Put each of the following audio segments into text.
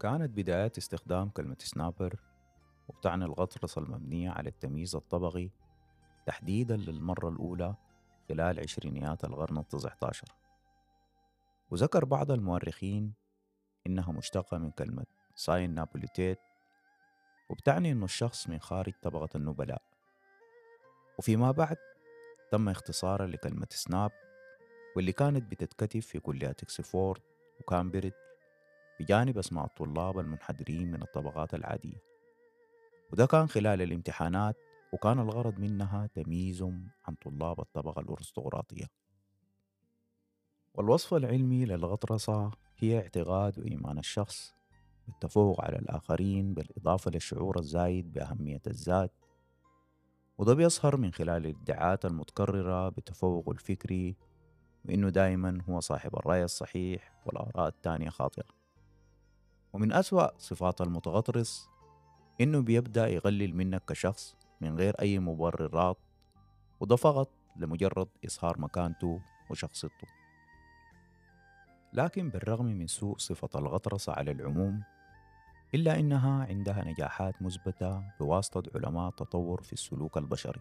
كانت بدايات استخدام كلمة snobbery وبتعني الغطرسة المبنية على التمييز الطبقي تحديدا للمرة الأولى خلال عشرينيات القرن التسعة عشر وذكر بعض المؤرخين إنها مشتقة من كلمة sine nobilitate وبتعني إنه الشخص من خارج طبقة النبلاء. وفيما بعد تم اختصارها لكلمة snob واللي كانت بتتكتب في كليات إكسفورد وكامبريدج. بجانب أسماء الطلاب المنحدرين من الطبقات العادية. وده كان خلال الامتحانات وكان الغرض منها تمييزهم عن طلاب الطبقة الأرستقراطية. والوصف العلمي للغطرسة هي اعتقاد وإيمان الشخص بالتفوق على الآخرين بالإضافة للشعور الزايد بأهمية الذات. وده بيظهر من خلال الادعاءات المتكررة بتفوق الفكري وإنه دائما هو صاحب الرأي الصحيح والآراء التانية خاطئة. ومن أسوأ صفات المتغطرس إنه بيبدأ يقلل منك كشخص من غير أي مبررات وده فقط لمجرد إظهار مكانته وشخصيته. لكن بالرغم من سوء صفة الغطرسة على العموم إلا إنها عندها نجاحات مثبتة بواسطة علماء تطور في السلوك البشري.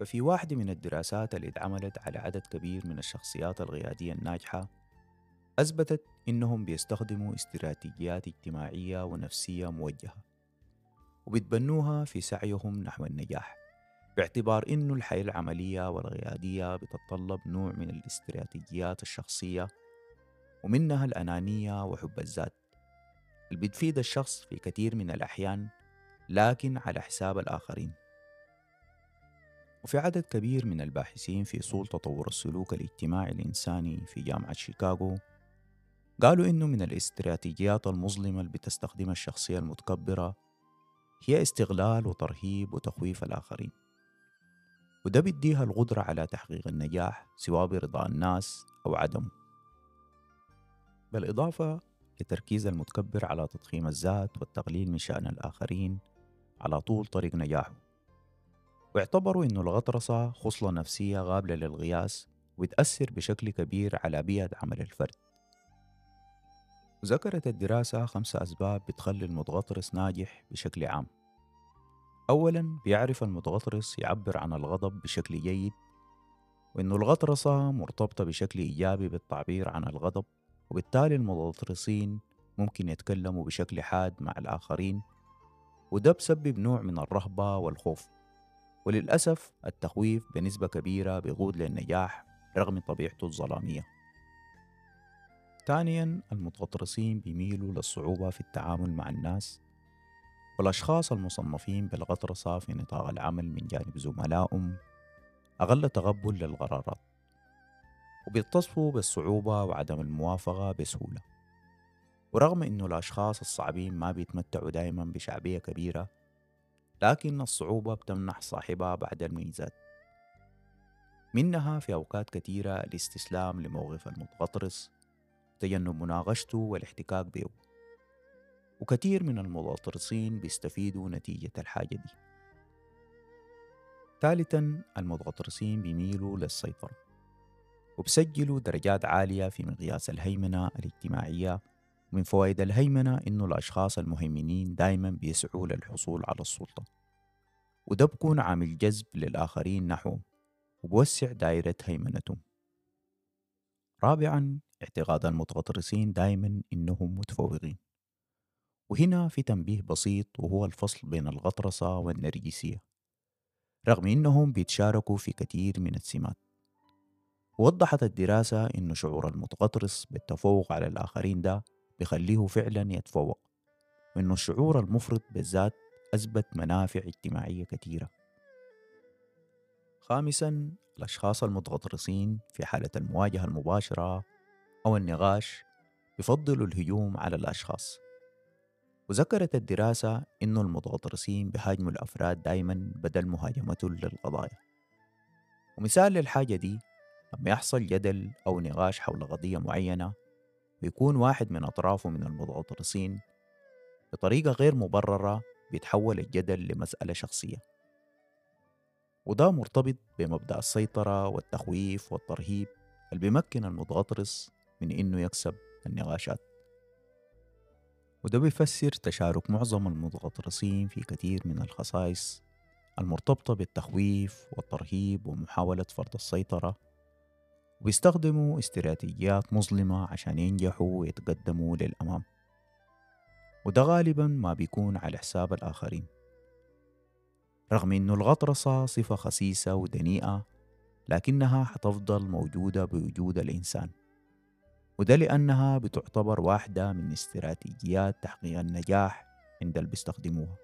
ففي واحدة من الدراسات اللي اتعملت على عدد كبير من الشخصيات القيادية الناجحة أثبتت إنهم بيستخدموا استراتيجيات اجتماعية ونفسية موجهة وبيتبنوها في سعيهم نحو النجاح باعتبار إنه الحياة العملية والقيادية بتتطلب نوع من الاستراتيجيات الشخصية ومنها الأنانية وحب الذات. اللي بتفيد الشخص في كثير من الأحيان لكن على حساب الآخرين. وفي عدد كبير من الباحثين في أصول تطور السلوك الاجتماعي الإنساني في جامعة شيكاغو قالوا إنه من الاستراتيجيات المظلمة اللي بتستخدمها الشخصية المتكبرة هي استغلال وترهيب وتخويف الآخرين. وده بيديها القدرة على تحقيق النجاح سواء برضا الناس أو عدمه بالإضافة لتركيز المتكبر على تضخيم الذات والتقليل من شأن الآخرين على طول طريق نجاحه. واعتبروا أن الغطرسة خصلة نفسية قابلة للقياس وتأثر بشكل كبير على بيئة عمل الفرد. وذكرت الدراسة خمس أسباب بتخلي المتغطرس ناجح بشكل عام. أولا بيعرف المتغطرس يعبر عن الغضب بشكل جيد وإنه الغطرسة مرتبطة بشكل إيجابي بالتعبير عن الغضب وبالتالي المتغطرسين ممكن يتكلموا بشكل حاد مع الآخرين وده بسبب نوع من الرهبة والخوف. وللأسف التخويف بنسبة كبيرة بيقود للنجاح رغم طبيعته الظلامية. ثانيا المتغطرسين بيميلوا للصعوبة في التعامل مع الناس والأشخاص المصنفين بالغطرسة في نطاق العمل من جانب زملائهم أقل تقبل للقرارات وبيتصفوا بالصعوبة وعدم الموافقة بسهولة. ورغم أنه الأشخاص الصعبين ما بيتمتعوا دائما بشعبية كبيرة لكن الصعوبة بتمنح صاحبها بعد الميزات. منها في أوقات كثيرة الاستسلام لموقف المتغطرس تجنب مناقشته والاحتكاك به. وكثير من المتغطرسين بيستفيدوا نتيجة الحاجة دي. ثالثا المتغطرسين بيميلوا للسيطرة وبسجلوا درجات عالية في مقياس الهيمنة الاجتماعية ومن فوائد الهيمنة إنه الأشخاص المهيمنين دايما بيسعوا للحصول على السلطة. وده بكون عامل جذب للآخرين نحوهم وبوسع دائرة هيمنتهم. رابعا اعتقاد المتغطرسين دايما إنهم متفوقين. وهنا في تنبيه بسيط وهو الفصل بين الغطرسة والنرجسية رغم إنهم بيتشاركوا في كثير من السمات. ووضحت الدراسة إنه شعور المتغطرس بالتفوق على الآخرين ده بيخليه فعلا يتفوق وإنه الشعور المفرط بالذات أثبت منافع اجتماعية كثيرة. خامسا الأشخاص المتغطرسين في حالة المواجهة المباشرة أو النقاش يفضلوا الهجوم على الأشخاص. وذكرت الدراسة إنه المتغطرسين بهاجموا الأفراد دايما بدل مهاجمتهم للقضايا. ومثال للحاجة دي لما يحصل جدل أو نقاش حول قضية معينة ويكون واحد من أطرافه من المتغطرسين بطريقة غير مبررة بيتحول الجدل لمسألة شخصية. وده مرتبط بمبدأ السيطرة والتخويف والترهيب اللي بيمكن المتغطرس من إنه يكسب النقاشات. وده بيفسر تشارك معظم المتغطرسين في كثير من الخصائص المرتبطة بالتخويف والترهيب ومحاولة فرض السيطرة وبيستخدموا استراتيجيات مظلمة عشان ينجحوا ويتقدموا للأمام. وده غالبا ما بيكون على حساب الآخرين. رغم أنه الغطرسة صفة خسيسة ودنيئة لكنها حتفضل موجودة بوجود الإنسان. وده لأنها بتعتبر واحدة من استراتيجيات تحقيق النجاح عند اللي بيستخدموها.